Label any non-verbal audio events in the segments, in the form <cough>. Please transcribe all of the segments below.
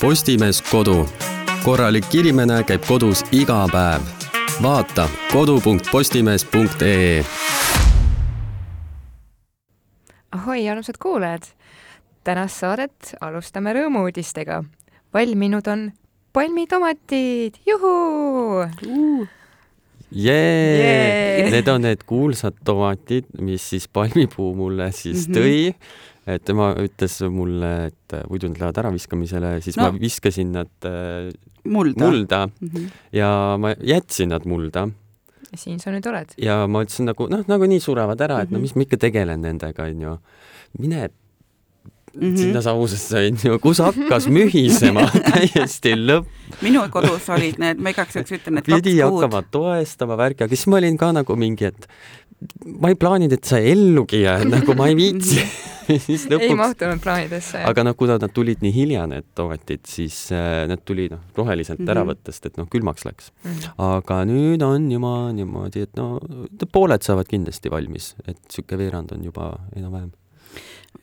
Postimees Kodu. korralik inimene käib kodus iga päev. vaata kodu.postimees.ee. ahoi, armsad kuulajad! tänast saadet alustame rõõmu-uudistega. valminud on palmitomatid, juhuu uh.! jee Jee. Need on need kuulsad tomatid, mis siis palmipuu mulle siis Mhm. tõi. Et tema ütles mulle, et muidu nad lähevad äraviskamisele, siis no. Ma viskasin nad äh, mulda, mulda Mm -hmm. ja ma jätsin nad mulda ja siin sa nüüd oled. ja ma ütlesin nagu noh, nagunii surevad ära, et no Mhm. mis ma ikka tegelen nendega, onju. mine Mm -hmm. sinna sausesse, onju, kus hakkas mühisema <laughs> täiesti lõpp. minu kodus olid need, ma igaks juhuks ütlen, et pidi kaks kuud hakkama toestama värki, aga siis ma olin ka nagu mingi, et ma ei plaaninud, et sa ellugi jääd, <laughs> nagu ma ei viitsi <laughs> siis ei lõpuks, mahtunud plaanidesse. aga noh, kuna nad tulid nii hilja, need tomatid, siis äh, need tuli noh, roheliselt mm -hmm. ära Mhm. võttest, et noh, külmaks läks. Mhm. aga nüüd on juba niimoodi, et no pooled saavad kindlasti valmis, et sihuke veerand on juba enam-vähem.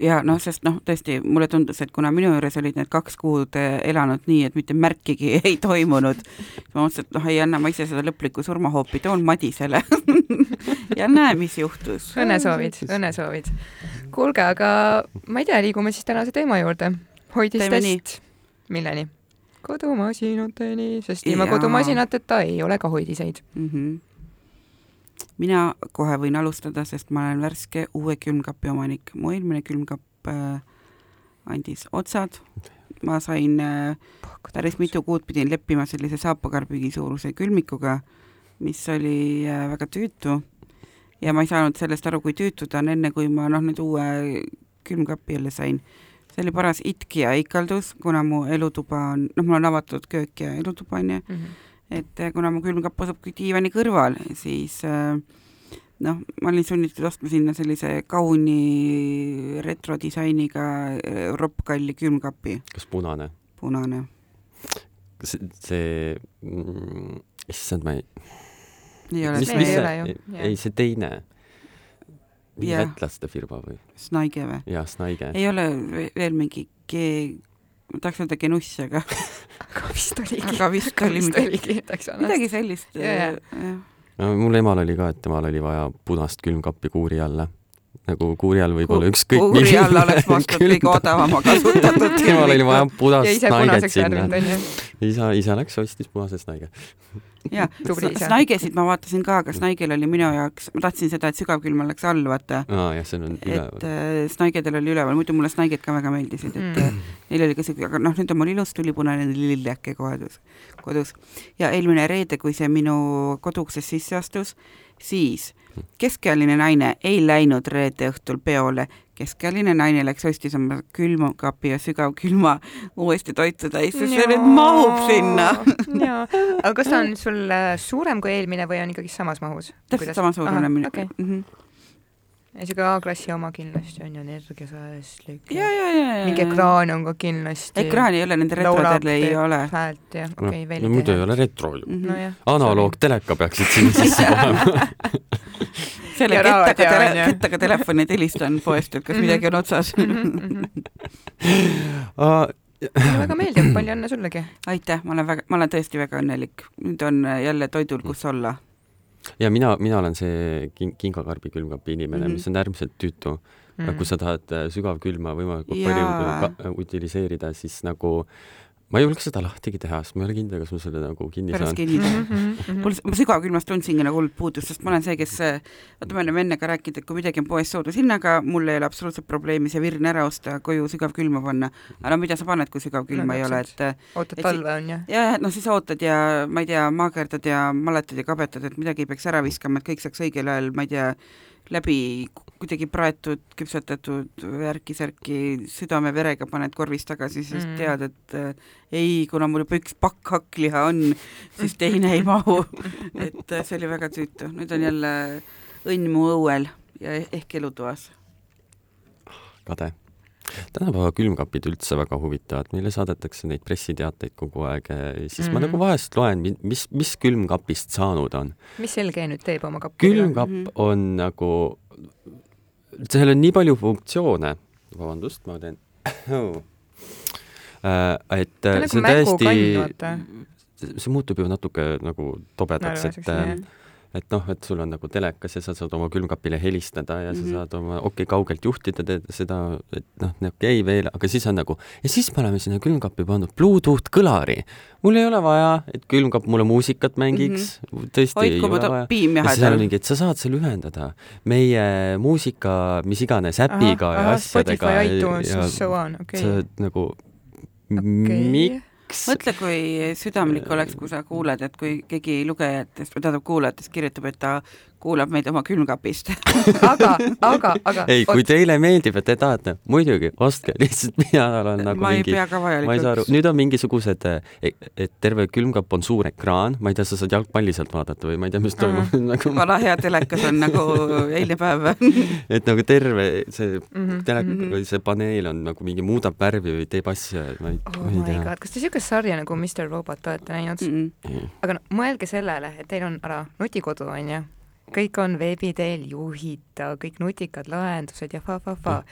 Ja noh, sest noh, tõesti mulle tundus, et kuna minu juures olid need kaks kuud eh, elanud nii, et mitte märkigi <laughs> ei toimunud, siis ma mõtlesin, et noh, ei anna ma ise seda lõplikku surmahoopi, toon Madisele <laughs> ja näe, mis juhtus. õnnesoovid, õnnesoovid. kuulge, aga ma ei tea, liigume siis tänase teema juurde. Hoidistest milleni? kodumasinateni, sest ilma kodumasinateta ei ole ka hoidiseid. mm. -hmm. Mina kohe võin alustada, sest ma olen värske uue külmkapi omanik. mu eelmine külmkapp äh, andis otsad. ma sain äh, päris mitu kuud pidin leppima sellise saapakarbiga suuruse külmikuga, mis oli äh, väga tüütu. ja ma ei saanud sellest aru, kui tüütu ta on, enne kui ma noh, nüüd uue külmkapi jälle sain. see oli paras itk ja ikaldus, kuna mu elutuba on, noh, mul on avatud köök ja elutuba onju et eh, kuna mu külmkapp asubki diivani kõrval, siis eh, noh, ma olin sunnitud ostma sinna sellise kauni retrodisainiga eh, roppkalli külmkapi, kas punane? punane. see, see mm, issand, ma ei ei ole see ei see, ole ju, ei, jah. see teine, mingi Jah. lätlaste firma või? Snaige või? jaa, Snaige. ei ole ve- veel mingi G, ma tahaks öelda Genuss, aga <laughs> aga vist oligi. Aga vist oli midagi- midagi sellist. Jah. no mul emal oli ka, et temal oli vaja punast külmkappi kuuri alla. Nagu kuuri all võib Ku- olla ükskõik kuuri all oleks makstud kõige odavama kasutatud <laughs> temal oli vaja ja punast punaseks sinna. isa, isa läks, ostis punase snaige. <laughs> isa. Snaigesid ma vaatasin ka, aga Snaigel oli minu jaoks, ma tahtsin seda, et sügavkülm oleks all, vaata aa jah, see on et üleval. äh, Snaigedel oli üleval, muidu mulle Snaiged ka väga meeldisid, et Mm. mm. neil oli ka siuke, aga noh, nüüd on mul ilus tulipunane lilleke kodus, kodus. ja eelmine reede, kui see minu koduuksest sisse astus, siis keskealine naine ei läinud reede õhtul peole, keskealine naine läks, ostis oma külmkapi ja sügavkülma uuesti toitu täis, sest see nüüd mahub sinna. <laughs> aga kas ta on sul äh, suurem kui eelmine või on ikkagi samas mahus? täpselt samasugune minu okei. mm. -hmm. Isegi A-klassi oma kindlasti on ju energiasäästlik. ja, ja, ja, ja. mingi ekraan on ka kindlasti. ekraani ei ole, nende retrodel ei ole. häält jah, okei okay,, veel no muidu ei ole retro ju. Mm -hmm. nojah. analoogteleka peaksid sinna sisse <laughs> panema. selle Ja kettaga, tele, kettaga telefonid helistan poest, et kas Mhm. midagi on otsas <laughs> Aa, mulle väga meeldib, palju õnne sullegi. aitäh, ma olen väga, ma olen tõesti väga õnnelik. nüüd on jälle toidul, kus olla. Ja mina, mina olen see king, kingakarbi külmkapi inimene mm, Mhm. -hmm. mis on äärmiselt tüütu mm.. Mm. kui sa tahad äh, sügavkülma võimalikult palju utiliseerida, siis nagu ma ei julge seda lahtigi teha, sest ma ei ole kindel, kas ma selle nagu kinni pärast saan. kinni teha. Mhm. mul, ma sügavkülmast tundsingi nagu hullult puudust, sest ma olen see, kes, vaata me oleme enne ka rääkinud, et kui midagi on poes soodushinnaga, mul ei ole absoluutselt probleemi see virn ära osta, koju sügavkülma panna. aga no mida sa paned, kui sügavkülma No ei ole, et ootad talve on ju. ja, noh siis ootad ja ma ei tea, maagerdad ja maletad ja kabetad, et midagi ei peaks ära viskama, et kõik saaks õigel ajal, ma ei tea, läbi kuidagi praetud, küpsetatud värki-särki südame-verega paned korvis tagasi, siis Mm. mm. tead, et äh, ei, kuna mul juba üks pakk hakkliha on, siis teine ei mahu. <laughs> et äh, see oli väga tüütu, nüüd on jälle õnn mu õuel ja eh- ehk elutoas. kade. tänapäeva külmkapid üldse väga huvitavad, meile saadetakse neid pressiteateid kogu aeg, siis mm -hmm. ma Mhm. nagu vahest loen, mis, mis külmkapist saanud on. mis LG nüüd teeb oma kappiga? külmkapp Mhm. on nagu, seal on nii palju funktsioone, vabandust, ma teen <coughs> et ta on äh, see on täiesti see muutub ju natuke nagu tobedaks, et äh, et noh, et sul on nagu telekas ja sa saad oma külmkapile helistada ja mm -hmm. Mhm. sa saad oma, okei okay,, kaugelt juhtida teed seda, et noh, okei okay, veel, aga siis on nagu ja siis me oleme sinna külmkappi pannud Bluetooth kõlari. mul ei ole vaja, et külmkapp mulle muusikat mängiks mm, -hmm. tõesti ei hoidku ole vaja. ja siis on mingi, et sa saad selle ühendada meie muusika, mis iganes äpiga ja asjadega Spotify, iTunes so on, okei okay.. nagu Okei. Miks mõtle, kui südamlik oleks, kui sa kuuled, et kui keegi lugejatest või tähendab kuulajatest kirjutab, et ta kuulab meid oma külmkapist. <laughs> aga, aga, aga. ei, kui teile meeldib ja te tahate, muidugi ostke, lihtsalt mina olen nagu ma mingi ma ei saa aru, vajalikuks. nüüd on mingisugused, et terve külmkapp on suur ekraan, ma ei tea, sa saad jalgpalli sealt vaadata või ma ei tea, mis toimub mm. <laughs> nagu vana hea telekas on nagu eilne päev. <laughs> et nagu terve see Mhm. telek Mhm. või see paneel on nagu mingi muudab värvi või teeb asja, ma ei, oh ma ei my tea god, kas te siukest sarja nagu Mr Robot olete näinud mm.? Mm. aga no mõelge sellele, et teil on ära nutikodu onju, kõik on veebi teel juhitav, kõik nutikad lahendused ja fa-fa-fa.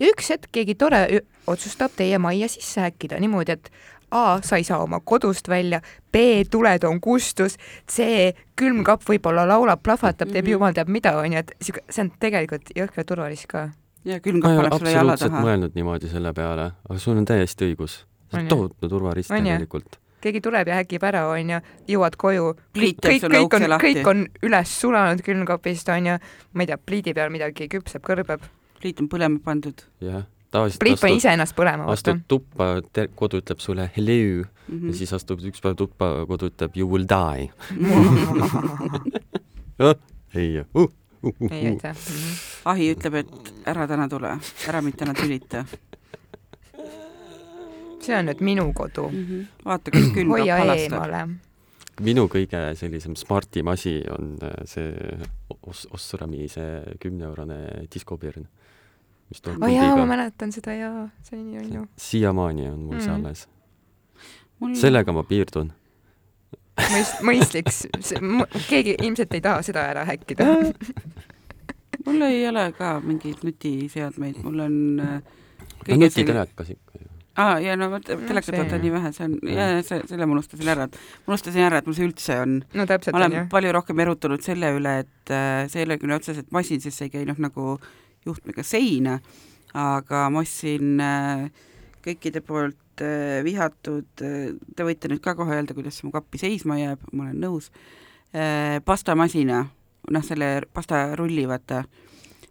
ja üks hetk keegi tore otsustab teie majja sisse häkkida niimoodi, et A sa ei saa oma kodust välja, B tuled on kustus, C külmkapp võib-olla laulab, plahvatab, teeb Mhm. jumal teab mida onju, et see on tegelikult jõhker turvarisk ka. ja ma külmkapp paneb sulle jala taha. mõelnud niimoodi selle peale, aga sul on täiesti õigus. see On tohutu turvarisk tegelikult. Keegi tuleb ja häkib ära onju, jõuad koju, kõik, kõik ukse on, kõik on üles sulanud külmkapist onju, ma ei tea, pliidi peal midagi küpseb, kõrbeb. pliit on põlema pandud jah, tavaliselt pliit pani ise ennast põlema, astud. tuppa, kodu ütleb sulle hello mm. ja -hmm. siis astud üks päev tuppa, kodu ütleb you will die. <laughs> ei, uh, uh, uh, ei uh. aitäh. ahi ütleb, et ära täna tule, ära mind täna tülita see on nüüd minu kodu. mm. -hmm. vaata, kas külmkapp hoia eemale. minu kõige sellisem smartim asi on äh, see Os-, Osrami see kümneeurone diskopirn, oo jaa, ma mäletan seda jaa, see nii on ju. siiamaani on mul see Mm. alles. mul sellega ma piirdun. mõist-, mõistlik, keegi ilmselt ei taha seda ära häkkida. mul ei ole ka mingeid nutiseadmeid, mul on äh, kõige nutitelekas ikka aa, ja no vot, telekat see- vaata nii vähe, see on, Jah. ja see, selle ma unustasin ära, et ma unustasin ära, et mul see üldse on no täpselt ma on olen ju. palju rohkem erutunud selle üle, et äh, see ei ole küll otseselt masin, sest see ei käi noh, nagu juhtmega seina, aga ma ostsin äh, kõikide poolt äh, vihatud äh,, te võite nüüd ka kohe öelda, kuidas mu kappi seisma jääb, ma olen nõus äh,, pastamasina, noh, selle pastarulli, vaata,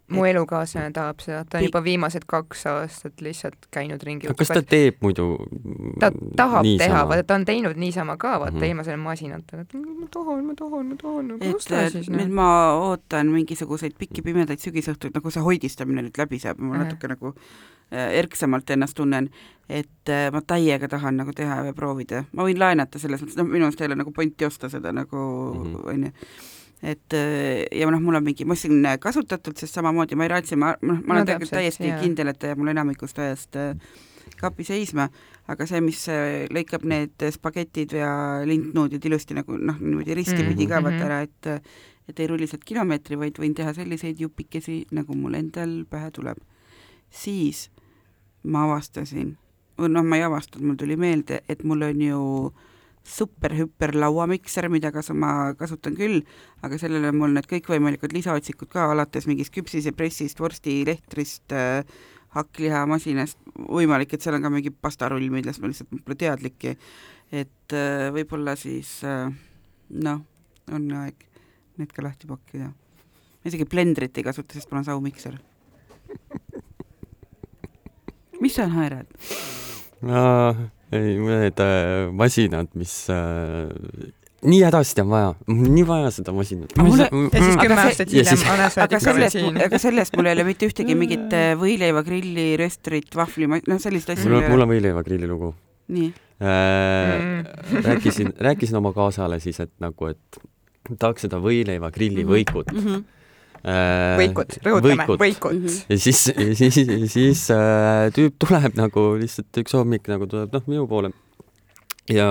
mu elukaaslane tahab seda, ta on juba viimased kaks aastat lihtsalt käinud ringi. kas ta teeb muidu ta tahab niisama? teha, vaata ta on teinud niisama ka, vaata mm. -hmm. ilma selle masinata, et ma tahan, ma tahan, ma tahan, osta siis nüüd noh. ma ootan mingisuguseid pikki pimedaid sügisõhtuid, nagu see hoidistamine nüüd läbi saab ma Mhm. natuke nagu äh, erksamalt ennast tunnen, et äh, ma täiega tahan nagu teha ja proovida, ma võin laenata selles mõttes, noh, minu arust ei ole nagu pointi osta seda nagu Mhm. onju, et äh, ja noh, mul on mingi, ma ostsin äh, kasutatult, sest samamoodi ma ei raatsi, ma, noh, ma No olen tegelikult täpselt, täiesti jaa. kindel, et ta jääb mul enamikust ajast äh, kapi seisma, aga see, mis äh, lõikab need spagetid ja lintnuudid ilusti nagu noh, niimoodi ristipidi ka Mhm. vaata ära, et et ei rulli sealt kilomeetri, vaid võin teha selliseid jupikesi, nagu mul endal pähe tuleb. siis ma avastasin, noh, ma ei avastanud, mul tuli meelde, et mul on ju super-hüper lauamikser, mida kas ma kasutan küll, aga sellele on mul need kõikvõimalikud lisaotsikud ka, alates mingist küpsisepressist, vorstilehtrist äh,, hakklihamasinast, võimalik, et seal on ka mingi pastarull, millest ma lihtsalt pole teadlikki. et äh, võib-olla siis äh, noh, on aeg need ka lahti pakkida. isegi blendrit ei kasuta, sest mul on saumikser. <laughs> mis sa naerad? ei, need äh, masinad, mis äh, nii hädasti on vaja, nii vaja seda masinat. Aga mulle- ja siis kümme aastat hiljem aga Saadik oli sellest, siin. aga sellest mul ei ole mitte ühtegi mingit äh, võileiva, grilli, röstrit, vahvli, noh sellist asja mul on, ei mul ole. on võileivagrilli lugu nii, äh, Mm.. rääkisin, rääkisin oma kaasale siis, et nagu, et tahaks seda võileivagrilli Mhm. võikut mm. -hmm. äh,. võikut, rõhutame, võikut Mhm. ja siis, siis, siis äh, tüüp tuleb nagu lihtsalt üks hommik nagu tuleb noh minu poole ja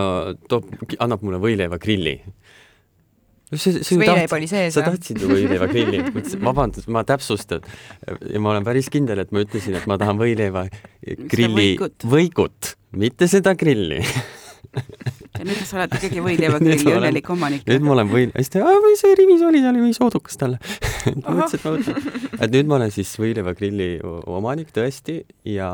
toob, annab mulle võileivagrilli. see, kas see ju võileib oli sees sa või? tahtsid ju võileivagrilli, mõtlesin, vabandust, ma täpsustan ja ma olen päris kindel, et ma ütlesin, et ma tahan võileiva grilli võikut. võikut, mitte seda grilli. ja nüüd sa oled ikkagi <laughs> ma olen- õnnelik omanik. nüüd ma olen võil-, hästi, või see rivis oli, see oli nii soodukas talle. <laughs> <laughs> mõtlesin, et ma võtan. et nüüd ma olen siis võileivagrilli omanik tõesti ja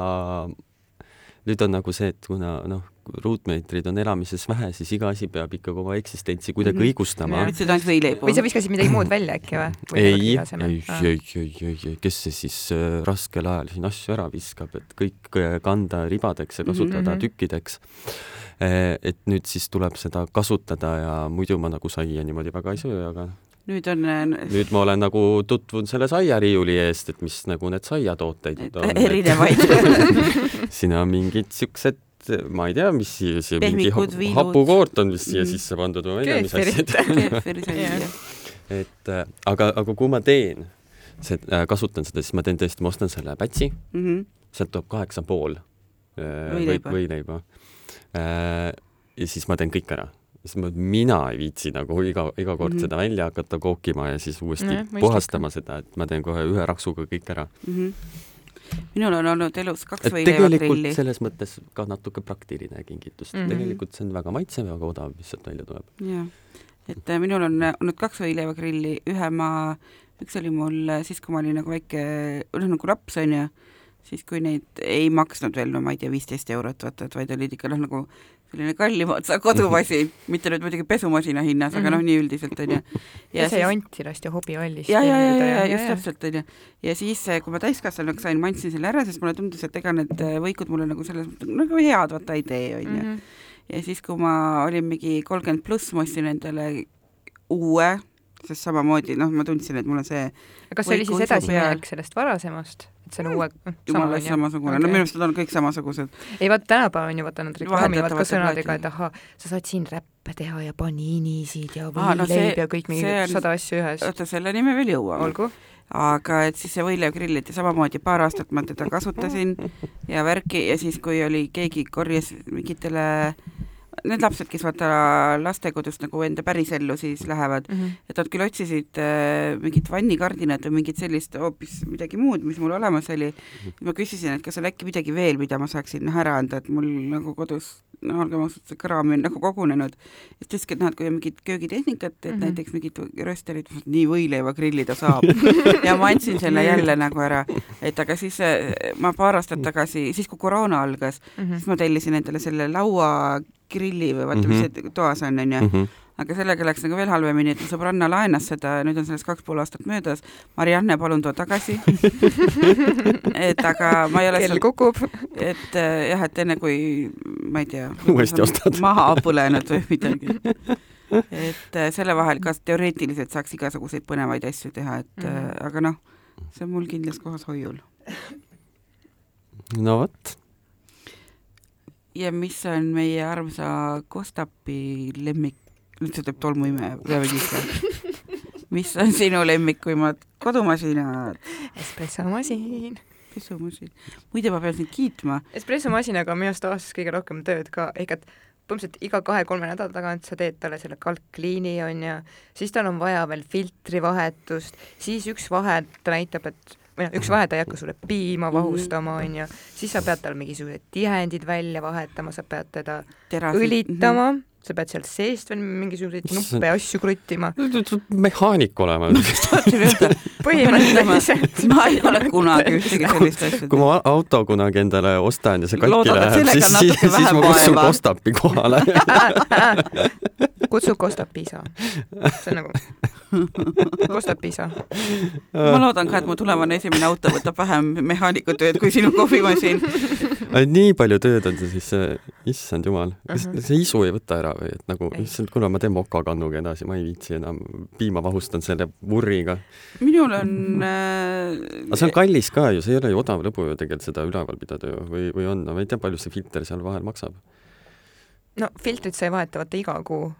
nüüd on nagu see, et kuna noh, ruutmeetrid on elamises vähe, siis iga asi peab ikkagi oma eksistentsi kuidagi Mhm. õigustama ma ütlesin ainult võileibu või sa viskasid midagi muud välja äkki või? ei, ei, ei, ei, ei, ei, kes see siis äh, raskel ajal siin asju ära viskab, et kõik äh, kanda ribadeks ja kasutada Mhm. tükkideks. et nüüd siis tuleb seda kasutada ja muidu ma nagu saia niimoodi väga ei söö, aga nüüd on äh, nüüd ma olen nagu tutvunud selle saiariiuli eest, et mis nagu need saiatooteid nüüd on. erinevaid <laughs> siin on mingid siuksed, ma ei tea, mis siia, siia mingi Pehmikud, ha- viinud. hapukoort on vist siia Mhm. sisse pandud või ma ei tea, mis asjad. <laughs> <laughs> et äh, aga, aga kui ma teen, äh,, kasutan seda, siis ma teen tõesti, ma ostan selle pätsi, Mhm. sealt tuleb kaheksa pool äh, või, Võileiba. võileiba. ja siis ma teen kõik ära. Siis ma, mina ei viitsi nagu iga, iga kord mm. -hmm. seda välja hakata kookima ja siis uuesti nee, puhastama seda, et ma teen kohe ühe raksuga kõik ära. Mhm. minul on olnud elus kaks et tegelikult võileivagrilli. selles mõttes ka natuke praktiline kingitus mm. -hmm. tegelikult see on väga maitsev ja väga odav, mis sealt välja tuleb. jah, et äh, minul on äh, olnud kaks võileivagrilli, ühe ma, üks oli mul äh, siis, kui ma olin nagu väike, noh nagu laps onju, siis kui neid ei maksnud veel, no ma ei tea, viisteist eurot vaata, et vaid olid ikka noh, nagu selline kallima otsa kodumasin, <laughs> mitte nüüd muidugi pesumasina hinnas, aga Mhm. noh, nii üldiselt onju. ja see Antirast ja hobihallist. ja, ja, ja, ja just. täpselt onju. ja siis, kui ma täiskasvanuks sain, ma andsin selle ära, sest mulle tundus, et ega need äh, võikud mulle nagu selles mõttes nagu head vaata ei tee onju. Mhm. ja siis, kui ma olin mingi kolmkümmend pluss, ma ostsin endale uue, sest samamoodi noh, ma tundsin, et mul on see kas see oli siis edasiminek sellest varasemast, see on uue, noh, sama jumala eest samasugune okay., no minu arust nad on kõik samasugused. ei vaata, tänapäeval on ju vaata nad reklaamivad ka sõnadega, et ahah, sa saad siin räppe teha ja paninisid ja Aa, no võileib see- ja kõik mingi see on- sada asja ühes. oota, selleni me veel jõuame. olgu. aga et siis see võileivgrill, ja samamoodi paar aastat ma teda kasutasin <laughs> ja värki ja siis, kui oli, keegi korjas mingitele Need lapsed, kes vaata lastekodust nagu enda pärisellu siis lähevad, Mhm. et nad küll otsisid äh, mingit vannikardinat või mingit sellist hoopis midagi muud, mis mul olemas oli. ma küsisin, et kas on äkki midagi veel, mida ma saaksin noh ära anda, et mul nagu kodus no olgem ausad, see kraam on nagu kogunenud. siis ta ütleski, et noh, et kui on mingit köögitehnikat, et mm Mhm. -hmm. näiteks mingit rösterit, nii võileiva grillida saab. <laughs> ja ma andsin selle jälle nagu ära, et aga siis äh, ma paar aastat tagasi, siis kui koroona algas, Mhm. siis ma tellisin endale selle lauagrilli või vaata mm, -hmm. mis see toas on, onju. Mhm. aga sellega läks nagu veel halvemini, et mu sõbranna laenas seda, nüüd on sellest kaks pool aastat möödas. Marianne, palun too tagasi. <laughs> et aga ma ei ole kell kukub. et äh, jah, et enne kui ma ei tea. Uuesti ostad. <laughs> maha põlenud või midagi. et äh, selle vahel ka teoreetiliselt saaks igasuguseid põnevaid asju teha, et mm Mhm. -hmm. aga noh, see on mul kindlas kohas hoiul. no vot, ja mis on meie armsa Kostapi lemmik, nüüd see teeb tolmuime peale sisse. mis on sinu lemmikuimad kodumasinad, espressomasin. pesumasin? muide, ma pean sind kiitma, espressomasinaga on minu arust aastas kõige rohkem tööd ka, ehk et põhimõtteliselt iga kahe-kolme nädala tagant sa teed talle selle kalkkliini onju, siis tal on vaja veel filtrivahetust, siis üks vahe ta näitab, et või noh, üks vahe ta ei hakka sulle piima Mhm. vahustama onju, siis sa pead tal mingisugused tihendid välja vahetama, sa pead teda terasid. õlitama, sa pead sealt seest veel mingisuguseid nuppe ja asju kruttima, mehaanik olema. <laughs> põhimõtteliselt. ma ei ole kunagi ühtegi sellist asja kui ma auto kunagi endale ostan ja see katki Loodad, läheb, siis, siis, siis ma kutsun. Kostapi kohale. kutsu Kostap Piisa. see on nagu Kostap Piisa. ma loodan ka, et mu tulevane esimene auto võtab vähem mehaanikutööd kui sinu kohvimasin. nii palju tööd on see siis, issand jumal, kas Mhm. see isu ei võta ära või et nagu issand, kuule ma teen mokakannuga edasi, ma ei viitsi enam, piima vahustan selle vurriga. minul on <laughs> äh, aga see on kallis ka ju, see ei ole ju odav lõbu ju tegelikult seda üleval pidada ju või, või on, ma ei tea, palju see filter seal vahel maksab. no filtrit sa ei vaheta vaata iga kuu,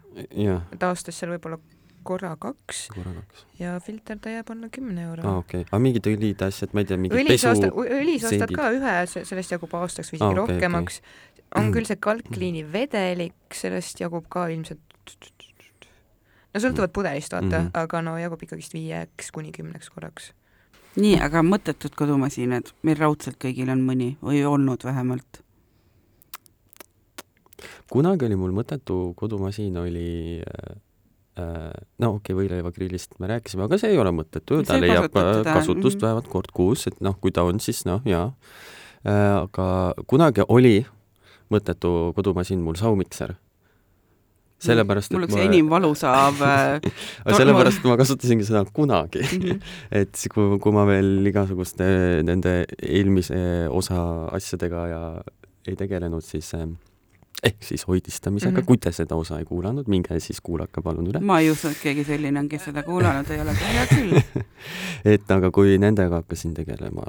aastas seal võib-olla korra kaks. Korra kaks. ja filter ta jääb alla kümne euro. Aa, okei, aga mingid õlid, asjad, ma ei tea, mingid õlis pesu õlis ostad ka ühe, sellest jagub aastaks või isegi okei, rohkemaks. on küll see kalkkliini <clears throat> vedelik, sellest jagub ka ilmselt no sõltuvalt pudelist, vaata mm. -hmm. aga no jagub ikkagist viieks kuni kümneks korraks. nii, aga mõttetud kodumasinad, meil raudselt kõigil on mõni või olnud vähemalt. kunagi oli mul mõttetu kodumasin oli äh, äh, no okei okay,, võileivagrillist me rääkisime, aga see ei ole mõttetu, ta leiab äh, teda, kasutust mhm. vähemalt kord kuus, et noh, kui ta on, siis noh, jaa äh,. aga kunagi oli mõttetu kodumasin mul saumikser. sellepärast, mul et oleks enim valu saav <laughs> äh, aga sellepärast et ma kasutasingi seda kunagi, mhm. <laughs> et siis, kui, kui ma veel igasuguste nende eelmise osa asjadega ja ei tegelenud, siis eh, ehk siis hoidistamisega mm. -hmm. kui te seda osa ei kuulanud, minge siis kuulake palun üle. ma ei usu, et keegi selline on, kes seda kuulanud ei ole, hea küll. <laughs> et aga kui nendega hakkasin tegelema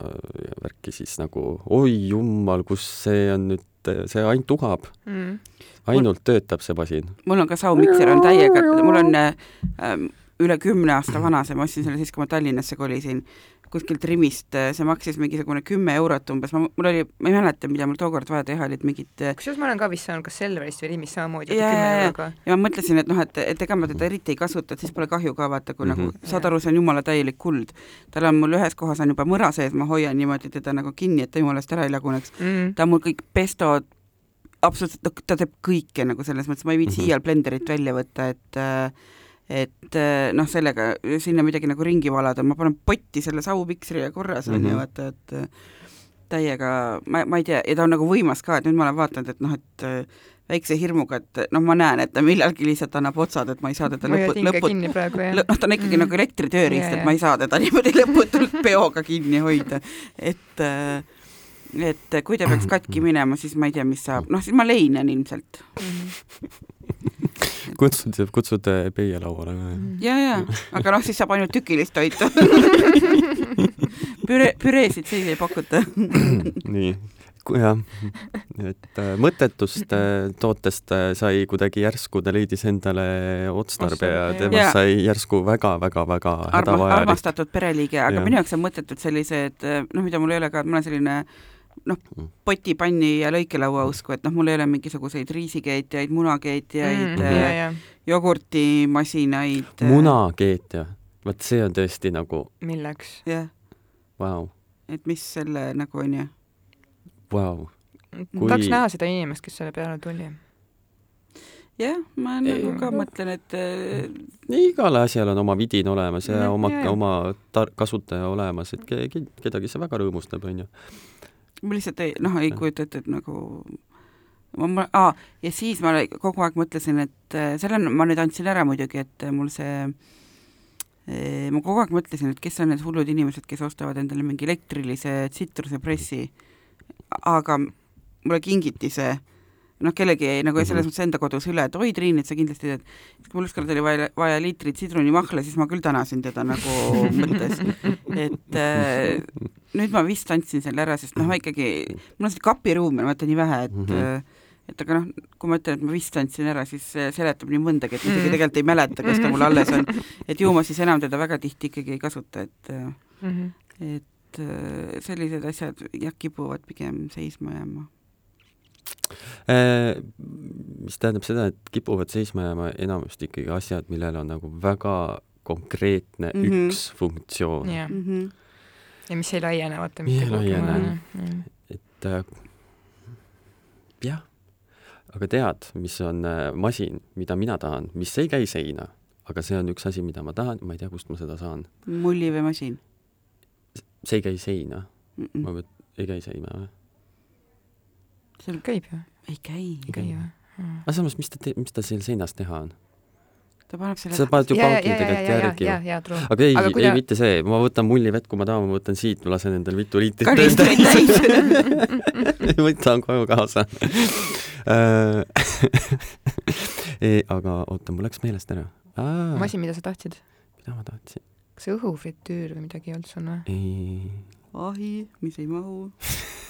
ja värki, siis nagu oi jumal, kus see on nüüd, see ainult uhab, Mm. ainult töötab see masin. mul on ka saumikser on täiega, mul on äh, üle kümne aasta vana see, ma ostsin selle siis, kui ma Tallinnasse kolisin kuskilt Rimist, see maksis mingisugune kümme eurot umbes, ma, mul oli, ma ei mäleta, mida mul tookord vaja teha, olid mingid kusjuures ma olen ka vist saanud kas Selverist või Rimist samamoodi Jaa, kümme euroga. ja ma mõtlesin, et noh, et, et ega ma teda eriti ei kasuta, et siis pole kahju ka vaata, kui mm -hmm. Mhm. nagu saad aru, see on jumala täielik kuld. tal on mul ühes kohas on juba mõra sees, ma hoian niimoodi teda nagu kinni, et ta jumalast ära ei laguneks. Mm. ta on mul kõik pestod, absoluutselt, ta teeb kõike nagu selles mõttes, ma ei viitsi Mhm. iial blenderit välja võtta, et äh, et äh, noh, sellega sinna midagi nagu ringi valada, ma panen potti selle saupiksri ja korras on mm -hmm. ju Mhm. vaata, et äh, täiega, ma, ma ei tea, ja ta on nagu võimas ka, et nüüd ma olen vaadanud, et noh, et äh, väikse hirmuga, et noh, ma näen, et ta millalgi lihtsalt annab otsad, et ma ei saa teda lõpu, hinge lõput- kinni praegu jah lõ- noh, ta on ikkagi mm. Nagu elektritööriist yeah,, et ma ei saa teda <laughs> niimoodi lõputult peoga kinni hoida, et et kui ta peaks katki <clears throat> minema, siis ma ei tea, mis saab, noh siis ma leinen ilmselt. Mhm. kutsud, kutsud peie lauale ka. ja, ja, aga noh, siis saab ainult tükilist toitu. <laughs> püre, püreesid siis ei pakuta. <clears throat> nii, jah, et äh, mõttetust äh, tootest äh, sai kuidagi järsku, ta leidis endale otstarbe ja temast jah. sai järsku väga-väga-väga hädavajalik. armastatud pereliige, aga Jah. minu jaoks on mõttetud sellised, noh, mida mul ei ole ka, et mul on selline noh Mm., potipanni ja lõikelaua usku, et noh, mul ei ole mingisuguseid riisikeetjaid, munakeetjaid Mm, mm,, ja, ja jogurtimasinaid. munakeetja, vot see on tõesti nagu milleks? jah, vau, et mis selle nagu on ju. vau. Kui- tahaks näha seda inimest, kes selle peale tuli. jah, ma Ei, nagu ka noh. mõtlen, et äh, igal asjal on oma vidin olemas ja Mm, oma oma tar-, kasutaja olemas, et keegi, kedagi see väga rõõmustab, onju. Ma lihtsalt ei, noh, ei kujuta ette, et nagu ma, ma, aa, ja siis ma kogu aeg mõtlesin, et äh, selle on- ma nüüd andsin ära muidugi, et mul see eh, ma kogu aeg mõtlesin, et kes on need hullud inimesed, kes ostavad endale mingi elektrilise tsitrusepressi, aga mulle kingiti see noh, kellegi jäi nagu Mhm. selles mõttes enda kodus üle, et oi, Triin, et sa kindlasti tead, kui mul ükskord oli vaja, vaja liitrit sidrunimahla, siis ma küll tänasin teda nagu <laughs> mõttes, et äh, nüüd ma vist andsin selle ära, sest noh, ma ikkagi, mul on seda kapiruumi vaata nii vähe, et mm Mhm. -hmm. et aga noh, kui ma ütlen, et ma vist andsin ära, siis seletab nii mõndagi, et ma isegi Mhm. tegelikult ei mäleta, kas ta mul alles on. <laughs> et ju ma siis enam teda väga tihti ikkagi ei kasuta, et äh, Mhm. et äh, sellised asjad jah, kipuvad pigem seisma jääma. Äh, mis tähendab seda, et kipuvad seisma jääma enamasti ikkagi asjad, millel on nagu väga konkreetne mm. -hmm. üks funktsioon. jah, Mm -hmm. ja mis ei laiene, vaata Ei mitte maailma. et äh, jah, aga tead, mis on äh, masin, mida mina tahan, mis ei käi seina, aga see on üks asi, mida ma tahan, ma ei tea, kust ma seda saan. mulliveemasin see ei käi seina, mm. ma -mm. mõt-, ei käi seina või? Seal käib ju, ei käi. ei käi või? aga samas, mis ta teeb, mis ta seal seinas teha on? ta paneb selle sa paned ju ja, tegelikult järgi aga ei, ei ta- mitte see, ma võtan mullivett, kui ma tahan, ma võtan siit, ma lasen endale mitu liitrit täis. võtan <laughs> koju kaasa <laughs> ei, aga oota, mul läks meelest ära. masin, mida sa tahtsid? mida ma tahtsin? kas see õhufritüür või midagi ei olnud sul või? ei. ahi, mis ei mahu. <laughs>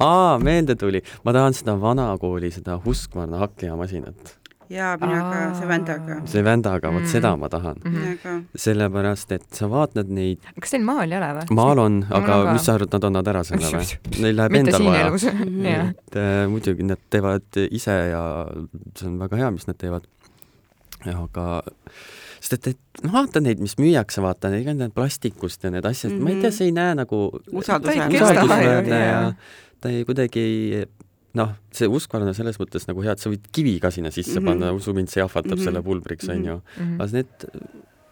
aa, meelde tuli, ma tahan seda vanakooli, seda Husqvarna hakkliamasinat. jaa, mina ka, see vändaga. see vändaga, vot Mm. seda ma tahan. mina ka. sellepärast, et sa vaatad neid, kas teil maal ei ole või? maal on, aga on mis sa arvad, nad annavad ära selle või? Neil läheb endal vaja. jah. et äh, muidugi nad teevad ise ja see on väga hea, mis nad teevad. aga sest et, et noh, vaata neid, mis müüakse, vaata neid, need plastikust ja need asjad mm, -hmm. ma ei tea, see ei näe nagu Usaldusväärne. ja ta ei kuidagi ei noh, see uskvarna selles mõttes nagu hea, et sa võid kivi ka sinna sisse mm Mhm. -hmm. panna, usu mind, see jahvatab mm Mhm. -hmm. selle pulbriks, onju. Mhm. aga need,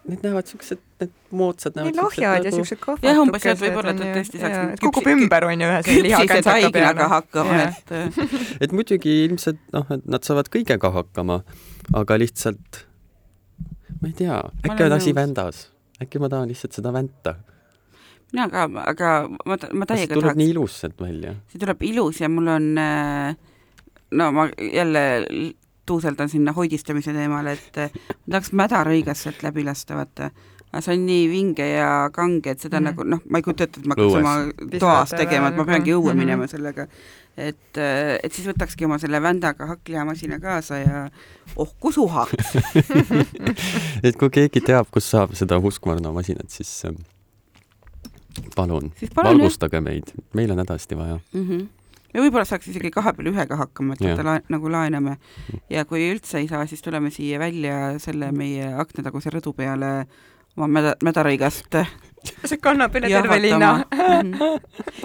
need näevad siuksed, need moodsad nii näevad lahjad ja nagu- siuksed kohvad. Jah, umbes, et võib-olla ta tõesti saaks kukub ümber, on ju, ühe selle haiglaga peale. hakkama, et <laughs> et muidugi ilmselt noh, et nad saavad kõigega hakkama, aga lihtsalt ma ei tea, äkki on asi vändas, äkki ma tahan lihtsalt seda vänta, mina ka, aga ma, ma täiega tuleb tahaks nii, ilus sealt välja. see tuleb ilus ja mul on äh, no ma jälle tuuseldan sinna hoidistamise teemale, et äh, ma tahaks mädarõigas sealt läbi lasta, vaata. Aga see on nii vinge ja kange, et seda mm Mhm. -hmm. nagu noh, ma ei kujuta ette, et ma hakkaks oma toas tegema, et ma peangi õue Mhm. minema sellega. et, et siis võtakski oma selle vändaga hakklihamasina kaasa ja oh kui suhaks. <laughs> et kui keegi teab, kus saab seda Husqvarna masinat, siis palun, siis palun jah valgustage meid, meil on hädasti vaja. mm. -hmm. ja võib-olla saaks isegi kahe peale ühega hakkama, et Jah. vaata la- nagu laename ja kui üldse ei saa, siis tuleme siia välja selle meie aknataguse rõdu peale oma mäda, mädarõigast <laughs> see kannab üle terve linna. Mhm.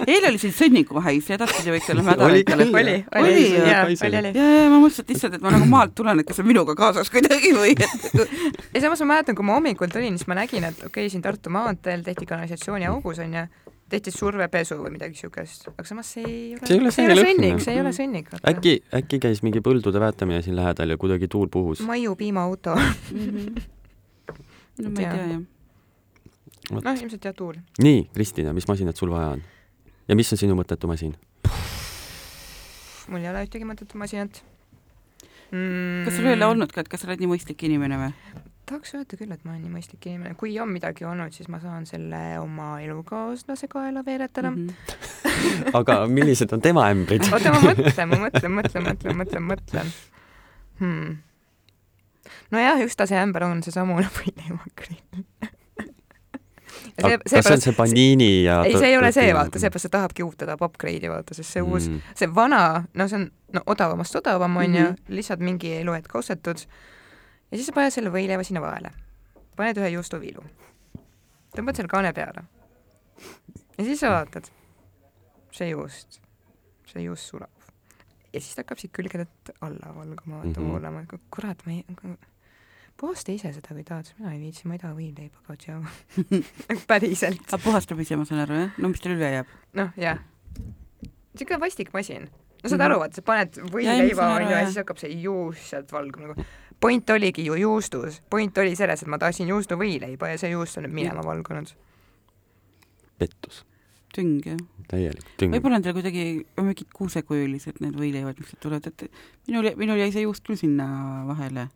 eile oli siin sõnnikuhais ja edaspidi võiks olla Oli mädarõigal. küll. oli, Oli, oli, oli, oli. ja, ja ma mõtlesin, et issand, et ma nagu maalt tulen, et kas see on minuga kaasas kuidagi või et ja samas ma mäletan, kui ma hommikul tulin, siis ma nägin, et okei okay,, siin Tartu maanteel tehti kanalisatsiooniaugus onju, tehti survepesu või midagi siukest, aga samas see ei ole, See ei ole see ei ole see sõnnik, see ei ole sõnnik. äkki, äkki käis mingi põldude väetamine siin lähedal ja kuidagi tuul puhus. Maiu piimaauto, no ma ei tea jah. noh ilmselt jah tuul. nii, Kristina, mis masinat sul vaja on? ja mis on sinu mõttetu masin? mul ei ole ühtegi mõttetut masinat mm,. kas sul ei ole? olnud ka, et kas sa oled nii mõistlik inimene või? tahaks öelda küll, et ma olen nii mõistlik inimene, kui on midagi olnud, siis ma saan selle oma elukaaslase kaela veeretada mm. Mhm. <laughs> aga millised on tema ämbrid? oota, ma mõtlen, ma mõtlen, mõtlen, mõtlen, mõtlen, mõtlen hmm.. nojah, üks ta see ämber on seesamune võileivakrill. kas see on see paniini ja ei, see ei ole see, vaata, seepärast ta tahabki uut teda popgrade'i vaata, sest see uus, mm. see vana, no see on no odavamast odavam onju mm Mhm. lihtsalt mingi eluhetk ostetud. Ja siis sa paned selle võileiva sinna vahele, paned ühe juustuviilu, tõmbad selle kaane peale. Ja siis sa vaatad, see juust, see juust sulab ja siis ta hakkab siit külgedelt alla valguma, vaata Mhm. voolama, kurat, ma ei, puhasta ise seda, kui tahad, mina ei viitsi, ma ei taha võileiba ka, tšau. <laughs> nagu päriselt, aga puhastab ise, ma saan aru jah? no mis teil üle jääb? noh jah, siuke vastik masin no saad Mhm. aru, vaata, sa paned võileiva onju ja siis hakkab see juust sealt valguma nagu. point oligi ju juustus, point oli selles, et ma tahtsin juustuvõileiba ja see juust on nüüd minema valgunud. pettus, tüng jah. täielik tüng. võib-olla on teil kuidagi mingid kuusekujulised need võileivad, mis sealt tulevad, et minul, minul jäi see juust küll sinna vahele.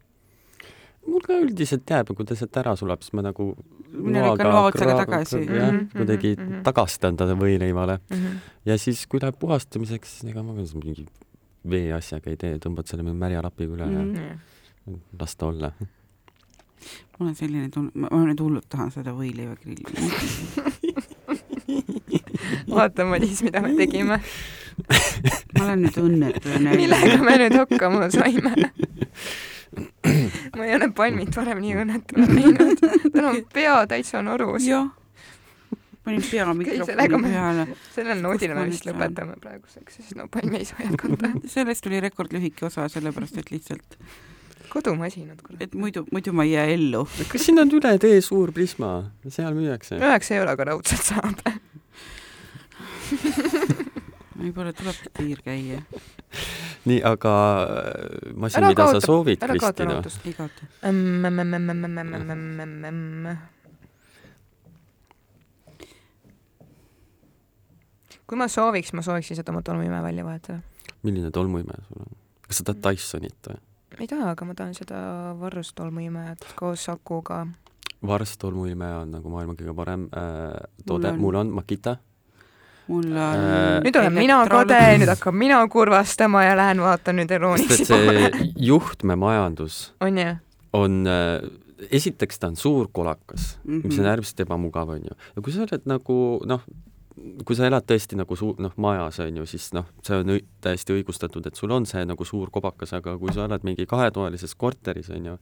mul ka üldiselt jääb kui ta sealt ära sulab, siis ma nagu Mina lükkan noa otsaga tagasi. jah Mhm,, kuidagi mhm, mhm. tagastan ta võileivale Mhm. ja siis, kui läheb puhastamiseks, siis ega ma ka siis mingi veeasjaga ei tee, tõmbad selle märja lapiga üle Mhm. ja las ta olla. mul on selline tunne, ma nüüd hullult tahan seda võileivagrilli. <laughs> vaata, Madis, mida me tegime, ma olen nüüd õnnetu millega me nüüd hakkama saime. ma ei ole palmit varem nii õnnetuna näinud, tal on pea täitsa norus. jah. panin pea mikrofoni peale. sellel noodil me vist lõpetame praeguseks, sest no palmi ei saa jätkata. sellest tuli rekordlühike osa, sellepärast et lihtsalt, kodumasinad, kurat et. muidu, mudu ma ei jää ellu. kas siin on üle tee suur Prisma, seal müüakse? üheksa euroga raudselt saab. Võib-olla tulebki tiir käia. nii, aga äh, masin, mida sa kaota- soovid, ära kaota Kristina? ei kaota. kui ma sooviks, ma sooviks lihtsalt oma tolmuime välja vahetada. milline tolmuime sul on? kas sa tahad Dysonit või? ei taha, aga ma tahan seda Varrus tolmuimejat koos Sakuga. Vars tolmuime on nagu maailma kõige parem äh, toode, mul on Makita. Mul on Äh, nüüd olen mina kade, nüüd hakkab mina kurvastama ja lähen vaatan nüüd Eloniksi see juhtmemajandus on on äh, esiteks ta on suur kolakas mm, -hmm. mis on Mhm. äärmiselt ebamugav, onju. ja kui sa oled nagu noh, kui sa elad tõesti nagu suu-, noh, majas on ju, siis noh, see on täiesti õigustatud, et sul on see nagu suur kobakas, aga kui sa elad mingi kahetoalises korteris on ju,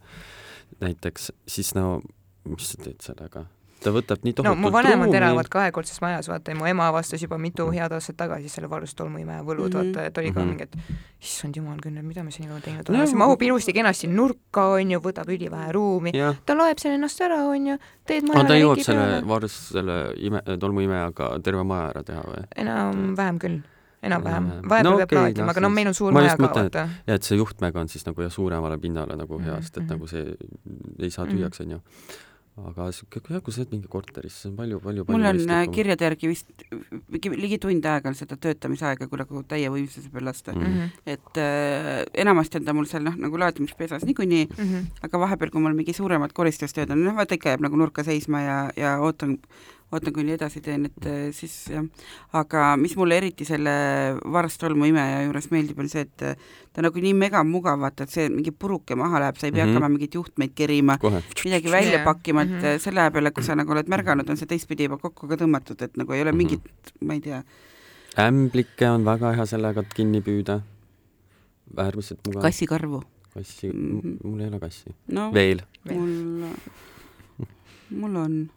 näiteks, siis no mis sa teed sellega? Ta võtab nii no tohutult mu vanemad ruumi. elavad kahekordses majas, vaata ja mu ema avastas juba mitu head aastat tagasi selle varust tolmuimeja võlud mm. -hmm. vaata, et oli ka Mhm. mingi, et issand jumal küll, mida me siin teinud No oleme, see ja- mahub ilusti kenasti nurka, on ju, võtab ülivähe ruumi, ta loeb selle ennast ära, on ju, teed aga majale ta jõuab selle varsti selle ime, tolmuimejaga terve maja ära teha või? enam-vähem küll, enam-vähem, vahepeal No peab okei, laadima, noh aga no siis- meil on suur ma maja ka, vaata. ja et see juhtmega on siis nagu jah, suuremale pinnale nagu hea, sest et Mhm, nagu see ei saa Mhm. tühjaks, onju. Aga siuke, jah, kui sa oled mingi korteris, see on palju, palju, mul palju on äh, kirjade järgi vist ligi, tund aega on seda töötamisaega, kui nagu täie võimsuse peal lasta mm.. Mhm, et äh, enamasti on ta mul seal noh, nagu laadimispesas niikuinii, mhm. aga vahepeal, kui mul mingi suuremad koristustööd on, noh vaata ikka jääb nagu nurka seisma ja, ja ootan, ootan kuni edasi teen, et äh, siis jah, aga mis mulle eriti selle varstolmu imeja juures meeldib, on see, et äh, ta on nagu nii megamugav, vaata, et see mingi puruke maha läheb, sa ei pea mm -hmm. hakkama mingeid juhtmeid kerima, midagi välja yeah. pakkima, et mm -hmm. selle aja peale, kui sa nagu oled märganud, on see teistpidi juba kokku ka tõmmatud, et nagu ei ole mingit mm, -hmm. ma ei tea, ämblikke on väga hea sellega kinni püüda. äärmiselt mugav. kassikarvu. kassi Mhm. mul ei ole kassi. no veel. mul, mul on.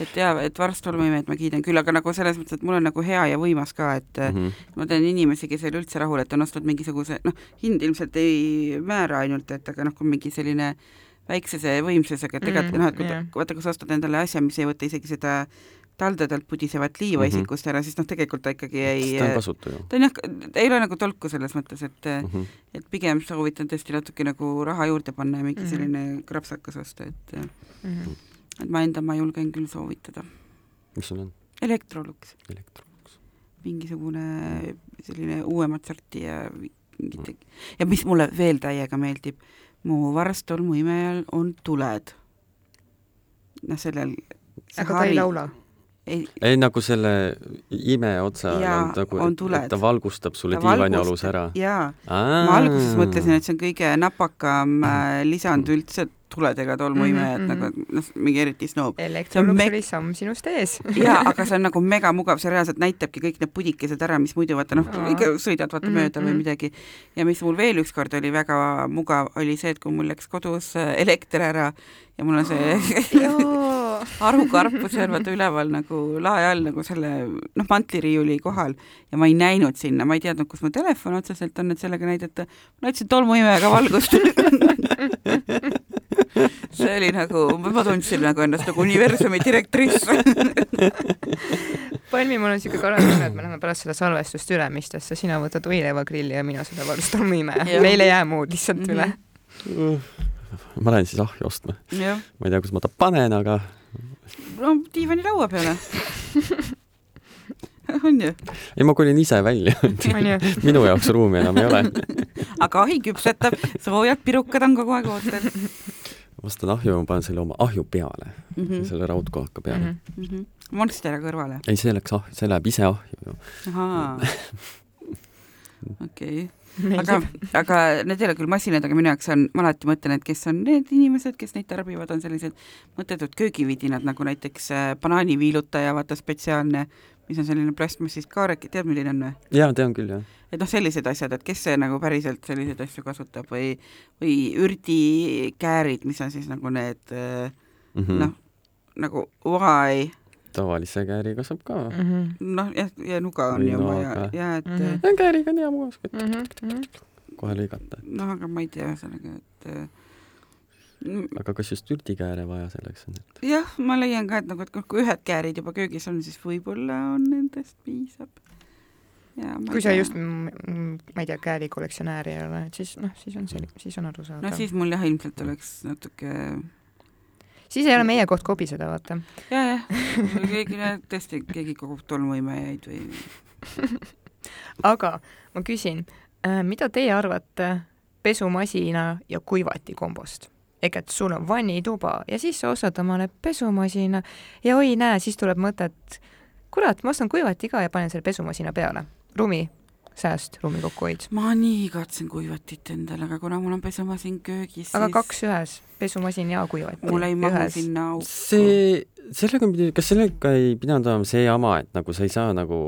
Et jaa, et varstolmuimeid ma kiidan küll, aga nagu selles mõttes, et mul on nagu hea ja võimas ka, et mm. -hmm. ma tean inimesi, kes ei ole üldse rahul, et on ostnud mingisuguse, noh, hind ilmselt ei määra ainult, et aga noh, kui mingi selline väiksese võimsusega, et tegelikult Mm, noh, et kui ta, vaata, kui sa ostad endale asja, mis ei võta isegi seda taldadelt pudisevat liiva mm. -hmm. isikust ära, siis noh, tegelikult ta ikkagi ei ta on kasutu ju ta on jah, ta ei ole nagu tolku selles mõttes, et mm. -hmm. et pigem soovitan tõesti natuke nagu raha juurde panna ja mingi mm. -hmm. selline krapsakas osta, et Mhm. Et ma enda ma julgen küll soovitada. mis sul on? Electrolux, Elektrolux. mingisugune selline uuemat sorti ja mingit ja mis mulle veel täiega meeldib, mu varstolmuimejal on tuled. noh, sellel aga ta ei laula. ei, ei nagu selle ime otsa Jaa, on nagu, et ta valgustab sulle Ta diivani valgustab- alus ära. jaa, ma alguses mõtlesin, et see on kõige napakam äh, lisand üldse tuledega tolmuimeja, et Mhm, nagu noh, mingi eriti snoob. Electrolux me- oli samm sinust ees. jaa, <laughs> aga see on nagu megamugav, see reaalselt näitabki kõik need pudikesed ära, mis muidu vaata noh ikka sõidad vaata Mhm, mööda või mhm. midagi. ja mis mul veel ükskord oli väga mugav, oli see, et kui mul läks kodus äh, elekter ära ja mul on see <laughs> harukarp seal vaata üleval nagu lae all nagu selle noh, mantliriiuli kohal ja ma ei näinud sinna, ma ei teadnud, kus mu telefon otseselt on, et sellega näidata. ma näitasin tolmuimega valgust <laughs> see oli nagu, ma tundsin nagu ennast nagu universumi direktriss <laughs> Palmi, mul on siuke tunne, et me läheme pärast seda salvestust Ülemistesse, sina võtad võileivagrilli ja mina seda varstolmuime Jah.. meil ei jää muud lihtsalt Mhm. üle. ma lähen siis ahju ostma. ma ei tea, kus ma ta panen, aga no diivanilaua peale on ju, ei, ma kolin ise välja. <laughs> minu jaoks ruumi enam ei ole. <laughs> aga ahi küpsetab, soojad pirukad on kogu aeg ootel ostan ahju, ma panen selle oma ahju peale mm. -hmm. selle raudkohaka peale. Mm -hmm. Monstera kõrvale, ei, see läks ahju, see läheb ise ahju ju. ahaa, <laughs> okei aga, aga need ei ole küll masinad, aga minu jaoks on, ma alati mõtlen, et kes on need inimesed, kes neid tarbivad, on sellised mõttetud köögividinad nagu näiteks äh, banaaniviilutaja, vaata spetsiaalne, mis on selline plastmassist kaarek, tead, milline on või? jaa, tean küll, jah. et noh, sellised asjad, et kes see nagu päriselt selliseid asju kasutab või, või ürdikäärid, mis on siis nagu need äh, Mhm. noh, nagu why, tavalise kääriga saab ka. Mhm. noh jah, ja nuga on ju oma ja et mm. kääriga on hea mugav, Mhm. kohe lõigata. noh, aga ma ei tea ühesõnaga, et äh, mm, aga kas just ürdikääre vaja selleks on, et jah, ma leian ka, et nagu, et kui- ühed käärid juba köögis on, siis võib-olla on nendest piisab. ja ma kui sa just, ma ei tea, kääri kollektsionäär ei ole, et siis noh, siis on see, siis on arusaadav no siis mul jah, ilmselt oleks natuke siis ei ole meie koht kobiseda, vaata. ja, jah, keegi tõesti, keegi kogub tolmuimejaid või <laughs> aga ma küsin, mida teie arvate pesumasina ja kuivati kombost? Ehk et sul on vannituba ja siis sa ostad omale pesumasina ja oi näe, siis tuleb mõte, et kurat, ma ostan kuivati ka ja panen selle pesumasina peale. ruumi sääst, ruumi kokkuhoid. ma nii igatsen kuivatit endale, aga kuna mul on pesumasin köögis, aga siis kaks ühes, pesumasin ja kuivati. mul ei mahu sinna auku. see sellega kas sellega ei pidanud olema see jama, et nagu sa ei saa nagu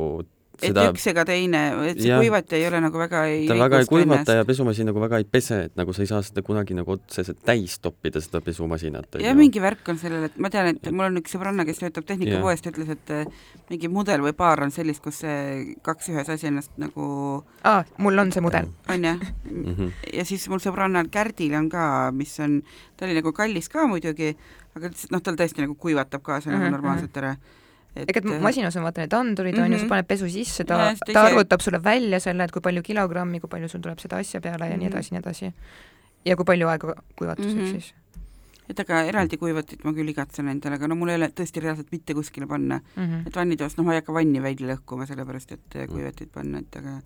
et seda, üks ega teine, et see Jah. kuivati ei ole nagu väga ei ta väga ei kuivata ennast. ja pesumasin nagu väga ei pese, et nagu sa ei saa seda kunagi nagu otseselt täis toppida, seda pesumasinat. ja mingi värk on sellel, et ma tean, et mul on üks sõbranna, kes töötab tehnikapoes, ta ütles, et eh, mingi mudel või paar on sellist, kus see kaks ühes asi ennast nagu aa, mul on see mudel. <laughs> on jah, mm. -hmm. ja siis mul sõbrannal Kärdil on ka, mis on, ta oli nagu kallis ka muidugi, aga noh, tal tõesti nagu kuivatab ka see Mhm, nagu normaalselt ära. Ega et masinas on vaata need andurid mm, -hmm. on ju, sa Mhm. paned pesu sisse, ta ta ise- arvutab sulle välja selle, et kui palju kilogrammi, kui palju sul tuleb seda asja peale ja nii Mhm. edasi, nii edasi. ja kui palju aega kuivatuseks Mhm. siis. et aga eraldi kuivatit ma küll igatsen endale, aga no mul ei ole tõesti reaalselt mitte kuskile panna, Mhm. et vannitoas, noh, ma ei hakka vanni välja lõhkuma, sellepärast et Mm. eh, kuivatit panna, et aga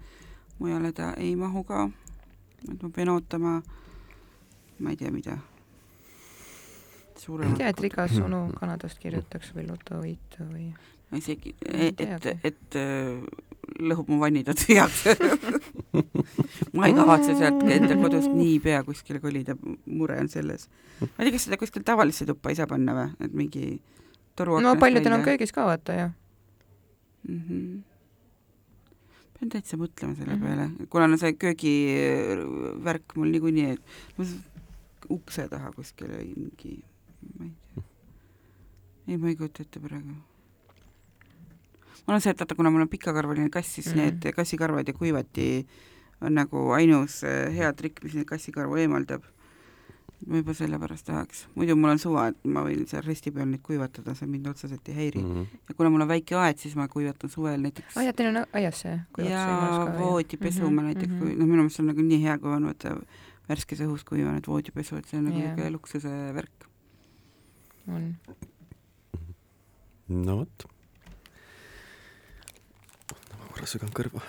mujale ta ei mahu ka. et ma pean ootama, ma ei tea, mida. tea, et rikas onu Kanadast kirjutaks või lotovõitu või ma isegi, ei et, et, et äh, lõhub mu vannitoa tühjaks. <laughs> ma ei kavatse sealt enda kodust niipea kuskile kolida, mure on selles. ma ei tea, kas seda kuskil tavalisse tuppa ei saa panna või, et mingi toru no paljudel on köögis ka vaata ju. mm. -hmm. pean täitsa mõtlema selle mm -hmm. peale, kuna no see köögivärk mul niikuinii, et ma s- ukse taha kuskile mingi, ma ei tea. ei, ma ei kujuta ette praegu. mul on see, et vaata, kuna mul on pikakarvaline kass, siis mm. -hmm. need kassikarvad ja kuivati on nagu ainus äh, hea trikk, mis neid kassikarvu eemaldab. ma juba sellepärast tahaks, muidu mul on suva, et ma võin seal resti peal neid kuivatada, see mind otseselt ei häiri mm. Mm -hmm. -hmm. ja kuna mul on väike aed, siis ma kuivatan suvel näiteks aa, ja teil on aias see ja voodipesu Mhm, ma näiteks mm, -hmm. noh, minu meelest on nagu nii hea, kui on vaata värskes õhus kuivanud voodipesu, et see on nagu Jaa. niisugune luksuse värk. on. no vot. ma korra sügan kõrva.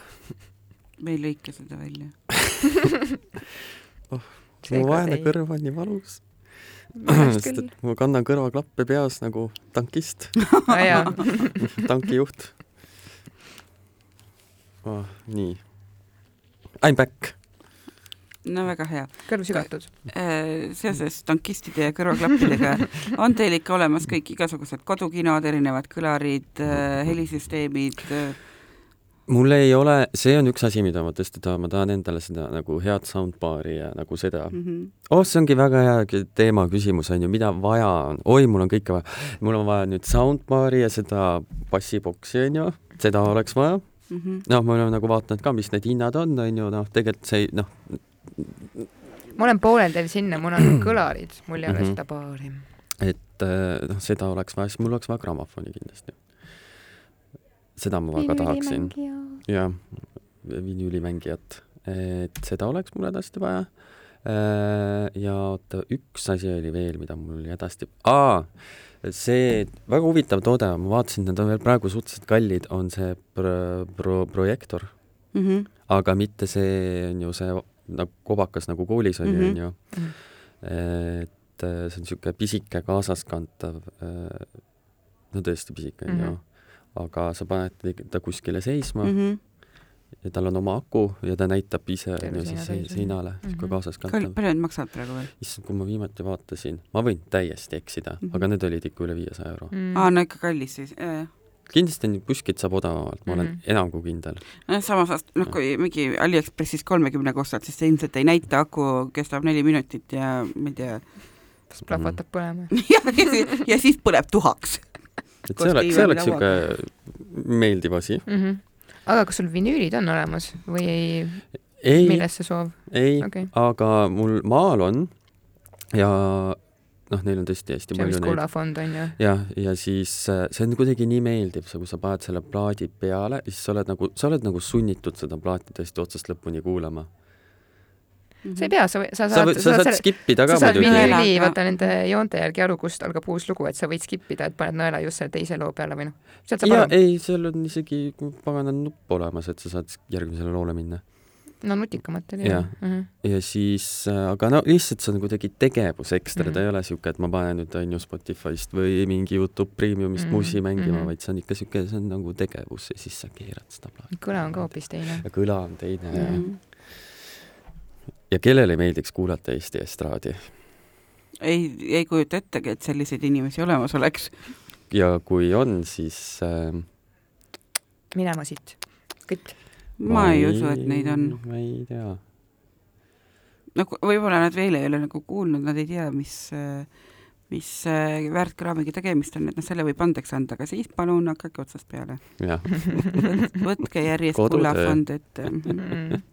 me ei lõika seda välja. <laughs> mu vaene kõrv on nii valus, sest et ma kannan kõrvaklappe peas nagu tankist, <laughs> jaa, <laughs> tankijuht oh,. nii. I m back. No väga hea. kõrv sügatud. seoses tankistide ja kõrvaklappidega <laughs> on teil ikka olemas kõik igasugused kodukinod, erinevad kõlarid, helisüsteemid, mul ei ole, see on üks asi, mida ma tõesti tahan, ma tahan endale seda nagu head soundbar'i ja nagu seda Mhm. oh, see ongi väga hea teema küsimus on ju, mida vaja on, oi, mul on kõike vaja, mul on vaja nüüd soundbar'i ja seda bassiboksi on ju, seda oleks vaja, Mhm. noh, me oleme nagu vaadanud ka, mis need hinnad on, on ju, noh, tegelikult see noh, ma olen poolel teel sinna, mul on <clears throat> kõlarid, mul ei ole Mhm. seda baari. et eh, noh, seda oleks vaja, siis mul oleks vaja grammofoni kindlasti. seda ma väga tahaksin, jah, vinüülimängijat, et seda oleks mul hädasti vaja. ja oota, üks asi oli veel, mida mul oli hädasti, aa, see väga huvitav toode, ma vaatasin, need on veel praegu suhteliselt kallid, on see pro-, pro-, projektor, Mhm. aga mitte see on ju see nagu kobakas nagu koolis on ju, Mhm. on ju. et äh, see on niisugune pisike kaasaskantav, no tõesti pisike on ju Mhm., aga sa paned ta kuskile seisma Mhm. ja tal on oma aku ja ta näitab ise Terve on ju siis seinale, Mhm. niisugune Kal- kaasaskantav. palju need maksavad praegu veel? issand, kui ma viimati vaatasin, ma võin täiesti eksida mm. -hmm. aga need olid ikka üle viiesaja euro mm.. aa, no ikka kallis siis, jah. Kindlasti on kuskilt saab odavamalt, ma olen mm Mhm. -hmm. enam kui kindel. noh, samas aast- noh, kui mingi Aliekspressis kolmekümnega ostad, siis see ilmselt ei näita, aku kestab neli minutit ja ma ei tea, kas plahvatab põlema? <laughs> ja, ja, siis, põleb tuhaks. et see oleks, see oleks niisugune meeldiv asi. Mhm. aga kas sul vinüülid on olemas või ei, ei, milles see soov? ei okei, aga mul maal on ja noh, neil on tõesti hästi see palju neid. kullafond on ju? jah, ja siis äh, see on kuidagi nii meeldiv, sa, kui sa paned selle plaadi peale, siis sa oled nagu, sa oled nagu sunnitud seda plaati tõesti otsast lõpuni kuulama. sa ei pea, sa, sa sa saad, võid, sa saad skip ida ka sa saad muidugi. vinüüli- vaata nende joonte järgi aru, kust algab uus lugu, et sa võid skip ida, et paned nõela just selle teise loo peale või noh, sealt saab ja aru. ei, seal on isegi pagana nupp olemas, et sa saad järgmisele loole minna. No nutikamat oli Jah. jah. ja siis, aga no lihtsalt see on kuidagi tegevus ekstra mm, Mhm. -hmm. ta ei ole siuke, et ma panen nüüd on ju Spotify'st või mingi Youtube Premiumist mm Mhm, -hmm. musi mängima mm, mhm. -hmm. vaid see on ikka siuke, see on nagu tegevus ja siis sa keerad seda plaati. kõla on ka hoopis teine. ja kõla on teine mm. -hmm. Mhm. ja kellele ei meeldiks kuulata Eesti estraadi? ei, ei kujuta ettegi, et selliseid inimesi olemas oleks. ja kui on, siis äh, minema siit, kõik. Ma ei usu, et neid on. ma ei tea. nagu võib-olla nad veel ei ole nagu kuulnud, nad ei tea, mis, mis äh, väärtkraamiga tegemist on, et noh, selle võib andeks anda, aga siis palun hakake otsast peale. <laughs> võtke järjest kullafond ette. <laughs>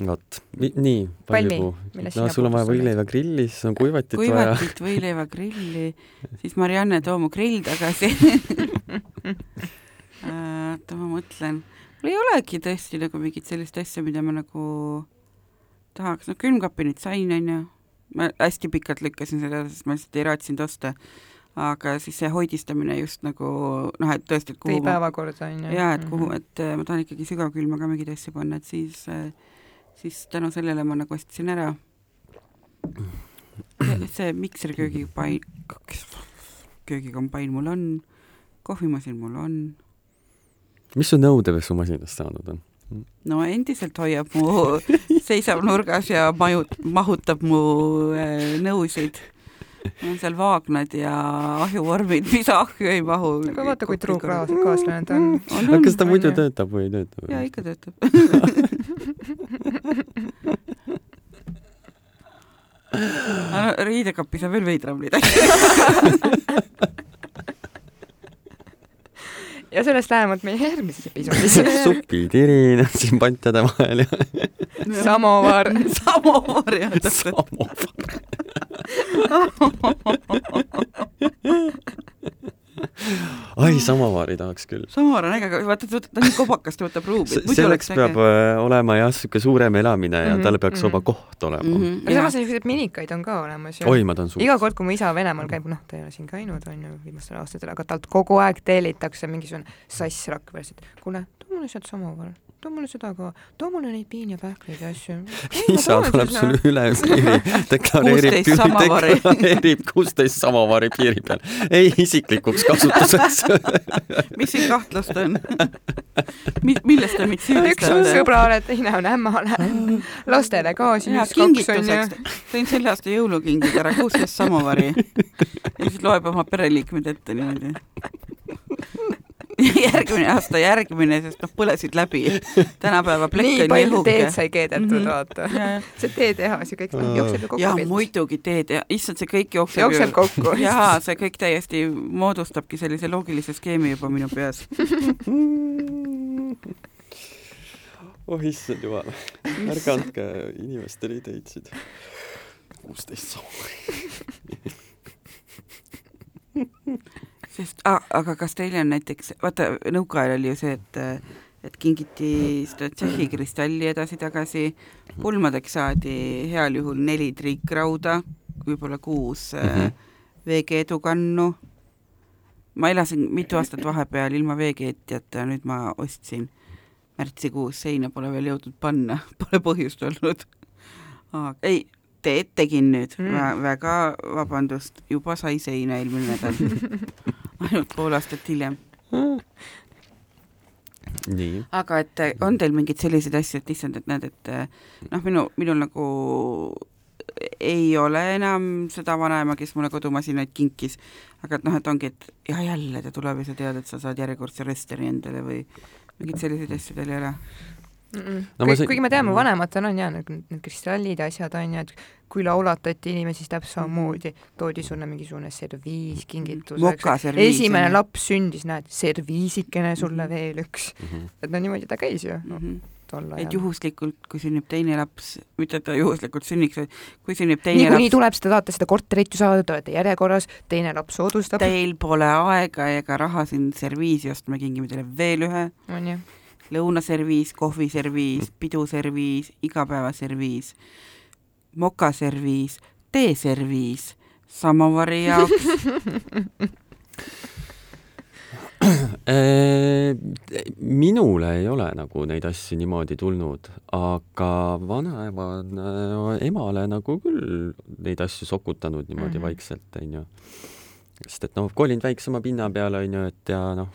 Vot, nii palju. millest no sul on vaja võileiva grilli, siis on kuivatit vaja. kuivatit, <laughs> võileivagrilli, siis Marianne too mu grill tagasi. oota, ma mõtlen. Ei olegi tõesti nagu mingit sellist asja, mida ma nagu tahaks, no külmkapi nüüd sain, onju. ma hästi pikalt lükkasin seda, sest ma lihtsalt ei raatsinud osta. aga siis see hoidistamine just nagu noh, et tõesti, et tõi kuhu ma päevakorda onju. jaa, et kuhu, et äh, ma tahan ikkagi sügavkülma ka mingeid asju panna, et siis, siis tänu sellele ma nagu ostsin ära. see mikser köögipain, köögikombain mul on, kohvimasin mul on, mis su nõudepesumasinast saanud on? no endiselt hoiab mu, <laughs> seisab nurgas ja maju, mahutab mu äh, nõusid. on seal vaagnad ja ahjuvormid, <laughs> mis ahju ei mahu. aga vaata, kui truu kaas-, kaaslane ta on. aga kas ta muidu töötab või ei tööta? jaa, ikka töötab. <laughs> riidekapis on veel veidram asju. Ja sellest lähemalt meie järgmises episoodis. <laughs> supitirin siin pantjade vahel ja <laughs> samovar. <laughs> samovar jah, täpselt. samovar. ai, samovari tahaks küll. samovar on äge, aga vaata, ta ta on nii kobakas, ta võtab ruumi. selleks peab äh, olema jah, sihuke suurem elamine ja Mhm, tal peaks mhm. oma koht olema. Mhm. ja samas selliseid minikaid on ka olemas ju. oi, ma tahan suurt. iga kord, kui mu isa Venemaal käib, noh, ta ei ole siin käinud, on ju, viimastel aastatel, aga talt kogu aeg tellitakse mingisugune sass Rakveres, et kuule, too mulle sealt samovar, too mulle seda ka, too mulle neid piin ja pähkleid ja asju. <laughs> isa tuleb sul üle <laughs> piiri, deklareerib 16 samovari. deklareerib kuusteist samovari piiri peal. ei isiklikuks kasutuseks. <laughs> mis siin kahtlust on? millest te mind üks on sõbrale, teine on ämmale, lastele ka siin üks-kaks on ju tõin selle aasta jõulukingid ära, kuusteist samovari. ja siis loeb oma pereliikmed ette niimoodi. <laughs> järgmine aasta järgmine, sest noh, põlesid läbi. tänapäeva plekk nii on palju nihuke teed. sai keedetud, Mhm. vaata. jaa, see teetehas ja kõik Aa. jookseb ju kokku jaa, muidugi teed ja issand, see kõik jookseb, jookseb kokku. <laughs> jaa, see kõik täiesti moodustabki sellise loogilise skeemi juba minu peas. <laughs> oh issand jumal, ärge andke inimestele ideid. kuusteist samovari. Sest ah,, aga kas teil on näiteks, vaata nõukaajal oli ju see, et et kingiti seda Tšehhi kristalli edasi-tagasi, pulmadeks saadi heal juhul neli triikrauda, võib-olla kuus mm Mhm. -hmm. veekeedukannu. ma elasin mitu aastat vahepeal ilma ja nüüd ma ostsin märtsikuus, seina pole veel jõudnud panna, <laughs> pole põhjust olnud. ei, teed tegin nüüd Mm. mm., väga vabandust, juba sai seina eelmine nädal, <laughs> ainult pool aastat hiljem. nii, aga et äh, on teil mingeid selliseid asju, et issand, et näed, et äh, noh, minu, minul nagu ei ole enam seda vanaema, kes mulle kodumasinaid kinkis, aga et noh, et ongi, et ja jälle ta tuleb ja sa tead, et sa saad järjekordse rösteri endale või mingeid selliseid asju teil ei ole? Mm -mm. No ma Kõik, sain- kuigi me teame, vanematel on jah, need, need kristallid ja asjad on ju, et kui laulatati inimesi, siis täpselt samamoodi toodi sulle mingisugune serviis kingituseks. esimene laps sündis, näed, serviisikene sulle Mhm. veel üks. Mhm. et no niimoodi ta käis ju no, mm. -hmm. tol et ajal. juhuslikult, kui sünnib teine laps, mitte et ta juhuslikult sünniks, vaid kui sünnib teine niikuinii laps, tuleb, siis te tahate seda korterit ju saada, te olete järjekorras, teine laps soodustab, teil pole aega ega raha siin serviisi osta, me kingime teile veel ühe on ju. lõunaserviis, kohviserviis, piduserviis, igapäevaserviis, mokaserviis, teeserviis, samovari jaoks, <laughs> Äh, minule ei ole nagu neid asju niimoodi tulnud, aga vanaema on äh, emale nagu küll neid asju sokutanud niimoodi mm. -hmm. vaikselt, onju. sest et noh, kolinud väiksema pinna peale, onju, et ja noh,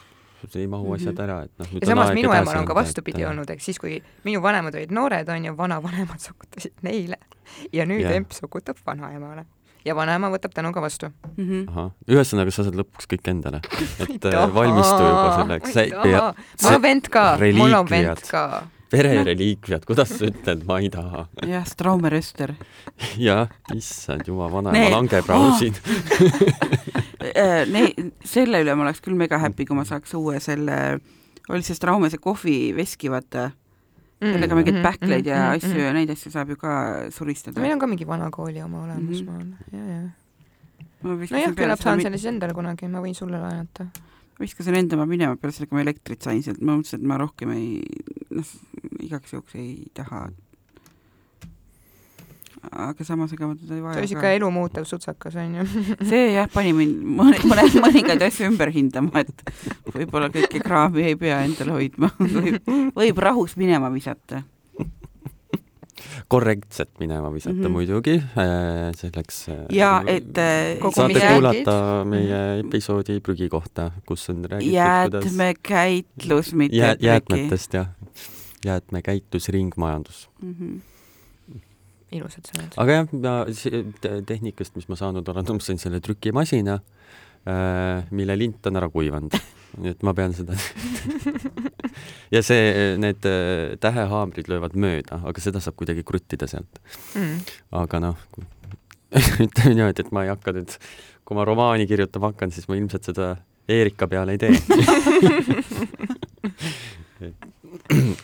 ei mahu Mhm. asjad ära, et noh. ja samas minu emal on ka vastupidi. olnud, ehk siis, kui minu vanemad olid noored, on ju, vanavanemad <laughs> sokutasid neile ja nüüd yeah. emp sokutab vanaemale. ja vanaema võtab tänuga vastu. mm. -hmm. ahah, ühesõnaga sa saad lõpuks kõik endale, <laughs> et äh, valmistu juba selleks, mul on vend ka, mul on vend ka. perereliikviad, kuidas sa ütled, ma ei taha. <laughs> jah, Straume Röster. jah, issand jumal, vanaema langebrausid. Ne-, selle üle ma oleks küll mega happy, kui ma saaks uue selle, oli see Straume see kohviveski, vaata, sellega mingeid pähkleid ja asju ja neid asju saab ju ka suristada. meil on ka mingi vanakooli oma olemas Mhm. mm, -hmm. ma arvan, ja, ja. nojah, küllap saan selle siis endale kunagi, ma võin sulle laenata. viskasin enda ma minema peale selle, kui ma elektrit sain sealt, ma mõtlesin, et ma rohkem ei, noh, igaks juhuks ei taha. Aga samas, ega ma teda ei see vaja oli siuke elu muutev sutsakas onju. <laughs> see jah, pani mind mõne, mõne, mõningaid asju ümber hindama, et võib-olla kõike kraami ei pea endale hoidma, võib, võib rahus minema visata. korrektselt minema visata mm Mhm. -hmm. muidugi, selleks äh, ja et äh, Kogu saate kuulata meie episoodi prügi kohta, kus on räägitud, kuidas jäätmekäitlus, mitte jäätmetest jah, jäätmekäitlus, ringmajandus. Mhm. Ilusad sõnad. aga jah, ma tehnikast, mis ma saanud olen, ma sain selle trükimasina, mille lint on ära kuivanud, <laughs> nii et ma pean seda <laughs> ja see, need äh, tähehaamrid löövad mööda, aga seda saab kuidagi kruttida sealt. Mm. aga noh, <laughs> ütleme niimoodi, et ma ei hakka nüüd, kui ma romaani kirjutama hakkan, siis ma ilmselt seda Eerika peale ei tee.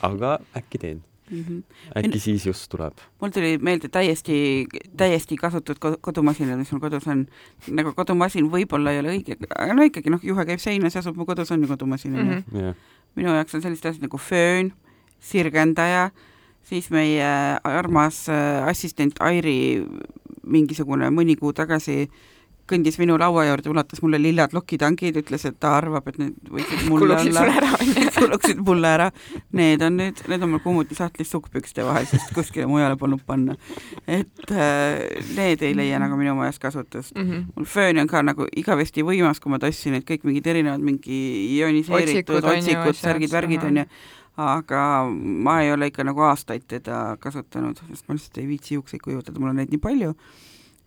<clears throat> aga äkki teen, Mhm. äkki siis just tuleb. mul tuli meelde täiesti, täiesti kasutud ko- kodumasinad, mis mul kodus on. nagu kodumasin võib-olla ei ole õige, aga no ikkagi noh, juhe käib seinas ja asub mu kodus on ju kodumasin onju Mhm. jah, minu jaoks on sellised asjad nagu föön, sirgendaja, siis meie armas äh, assistent Airi mingisugune mõni kuu tagasi kõndis minu laua juurde, ulatas mulle lillad lokitangid, ütles, et ta arvab, et need võiksid mulle olla, <laughs> kuluksid mulle ära. Need on nüüd, need on mul kummutisahtlis sukkpükste vahel, sest kuskile mujale polnud panna. et äh, need ei leia nagu minu majas kasutust. Mhm. mul föön on ka nagu igavesti võimas, kui ma tassin need kõik mingid erinevad mingi ioniseeritud Otsikud otsikud, asjad, särgid, värgid ahah. onju, aga ma ei ole ikka nagu aastaid teda kasutanud, sest ma lihtsalt ei viitsi juukseid kuivatada, mul on neid nii palju,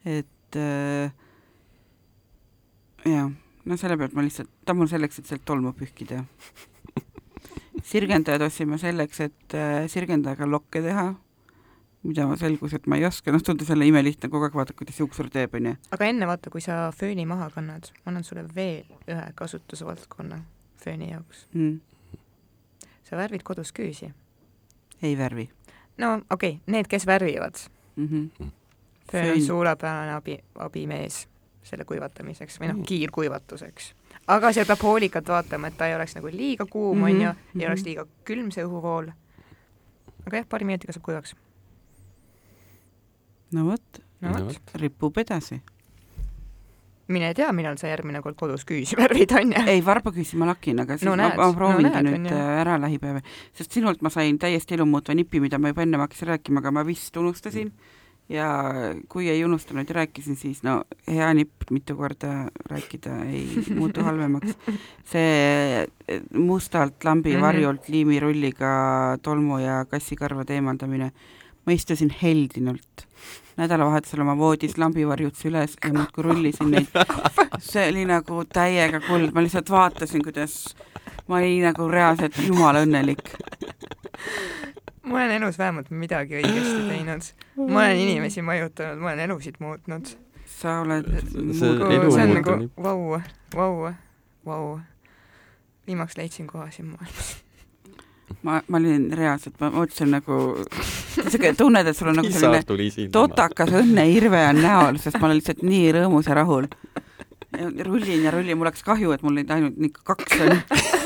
et äh, jah, no selle pealt ma lihtsalt, ta on mul selleks, et sealt tolmu pühkida. <laughs> sirgendajad ostsin ma selleks, et äh, sirgendajaga lokke teha, mida ma selgus, et ma ei oska, noh tundus jälle imelihtne, kogu aeg vaatad, kuidas juuksur teeb, onju. aga enne vaata, kui sa fööni maha kannad, ma annan sulle veel ühe kasutusvaldkonna fööni jaoks. Mm. sa värvid kodus küüsi. ei värvi no okei okay,, need, kes värvivad, mm. -hmm. föön on suurepärane abi, abimees selle kuivatamiseks või noh Mm., kiirkuivatuseks. aga seal peab hoolikalt vaatama, et ta ei oleks nagu liiga kuum, Mhm, onju, ei mhm. oleks liiga külm see õhuvool. aga jah, paari minutiga saab kuivaks. no vot, no No vot, ripub edasi. mine tea, millal sa järgmine kord kodus küüsi värvid, onju. ei, varbaküüsi ma lakin, aga siis No näed, ma, ma proovin no no, ta nüüd on ju. äh, ära lähipäeval, sest sinult ma sain täiesti elumuutva nipi, mida ma juba ennem hakkasin rääkima, aga ma vist unustasin ja kui ei unustanud ja rääkisin, siis no hea nipp mitu korda rääkida ei <laughs> muutu halvemaks. see äh, mustalt lambi Mhm. varjult liimirulliga tolmu ja kassikarvade eemaldamine, ma istusin heldinult nädalavahetusel oma voodis lambivarjud süles ja muudkui rullisin neid. <laughs> see oli nagu täiega kuld, ma lihtsalt vaatasin, kuidas ma olin nagu reaalselt jumala õnnelik. Ma olen elus vähemalt midagi õigesti <gasps> teinud. ma olen inimesi mõjutanud, ma olen elusid muutnud. sa oled See elu see on nagu vau, vau, vau. viimaks leidsin koha siin maailmas. ma, ma olin reaalselt, ma mõtlesin nagu, siuke tunned, et sul on nagu selline totakas õnneirve on näol, sest ma olen lihtsalt nii rõõmus ja rahul. rullin ja rullin, mul oleks kahju, et mul neid ainult nii kaks on.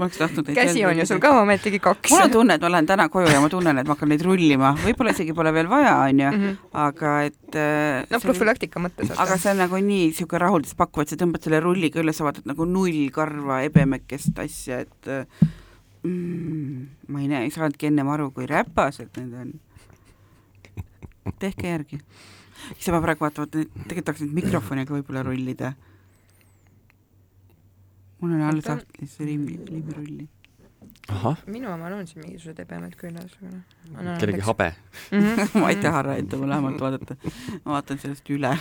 Ma oleks tahtnud neid käsi on ju sul ka ometigi kaks. mul on tunne, et ma lähen täna koju ja ma tunnen, et ma hakkan neid rullima, võib-olla isegi pole veel vaja, onju, Mhm. aga et äh, no profülaktika mõttes. aga see on nagu nii siuke rahuldust pakkuv, et sa tõmbad selle rulliga üles, vaatad nagu nullkarva ebemekest asja, et äh, mm, ma ei näe, ei saanudki ennem aru, kui räpased need on. tehke järgi. ise ma praegu vaatan, et tegelikult tahaks nüüd mikrofoniga võib-olla rullida. Mul on all sahtlis liimi, liimirulli. ahah, minu omal on siin mingisugused ebemed küljes, aga noh. kellegi habe. <laughs> ma ei taha rääkida, ma vähemalt vaadata, ma vaatan sellest üle.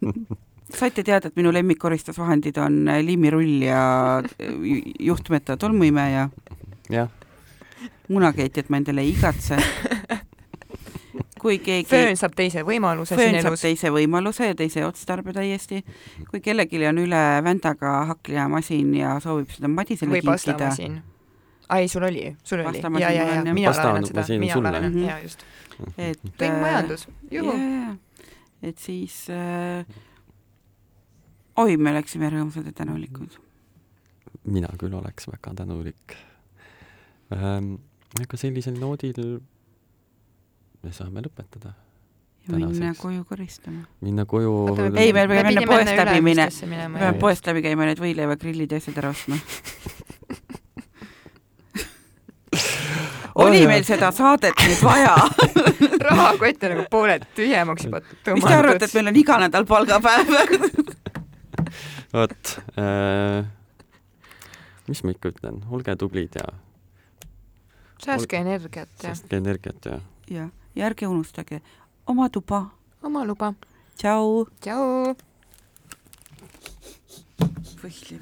<laughs> saite teada, et minu lemmikkoristusvahendid on liimirull ja ju- juhtmeta tolmuimeja, jah, munakeetjat ma endale ei igatse. <laughs> kui keegi föön saab teise võimaluse föön saab elus. teise võimaluse ja teise otstarbe täiesti. kui kellelgi on üle vändaga hakklihamasin ja soovib seda Madisele või kinkida, ai, sul oli, sul oli. Ja, ja, ja mina laenan seda, mina sulle. laenan, Mhm. ja just. et ringmajandus, juhu. jaa, et siis äh, oi, me läksime rõõmsad ja tänulikud. mina küll oleks väga tänulik ähm,. aga sellisel noodil me saame lõpetada, ja minna Tänaseks. koju koristama. minna koju. Ei, me peame enne poest läbi minna. minema me peame poest läbi käima need võileivagrillid ja asjad ära ostma. oli meil seda saadet nüüd vaja? <laughs> rahakott on nagu pooled tühjemaks juba tõmmatud. mis te arvate, et meil on iga nädal palgapäev? <laughs> vot äh,, mis ma ikka ütlen, olge tublid ja säästke energiat ja säästke energiat ja jah, ja ärge unustage oma tuba. oma luba. tšau. tšau. võhli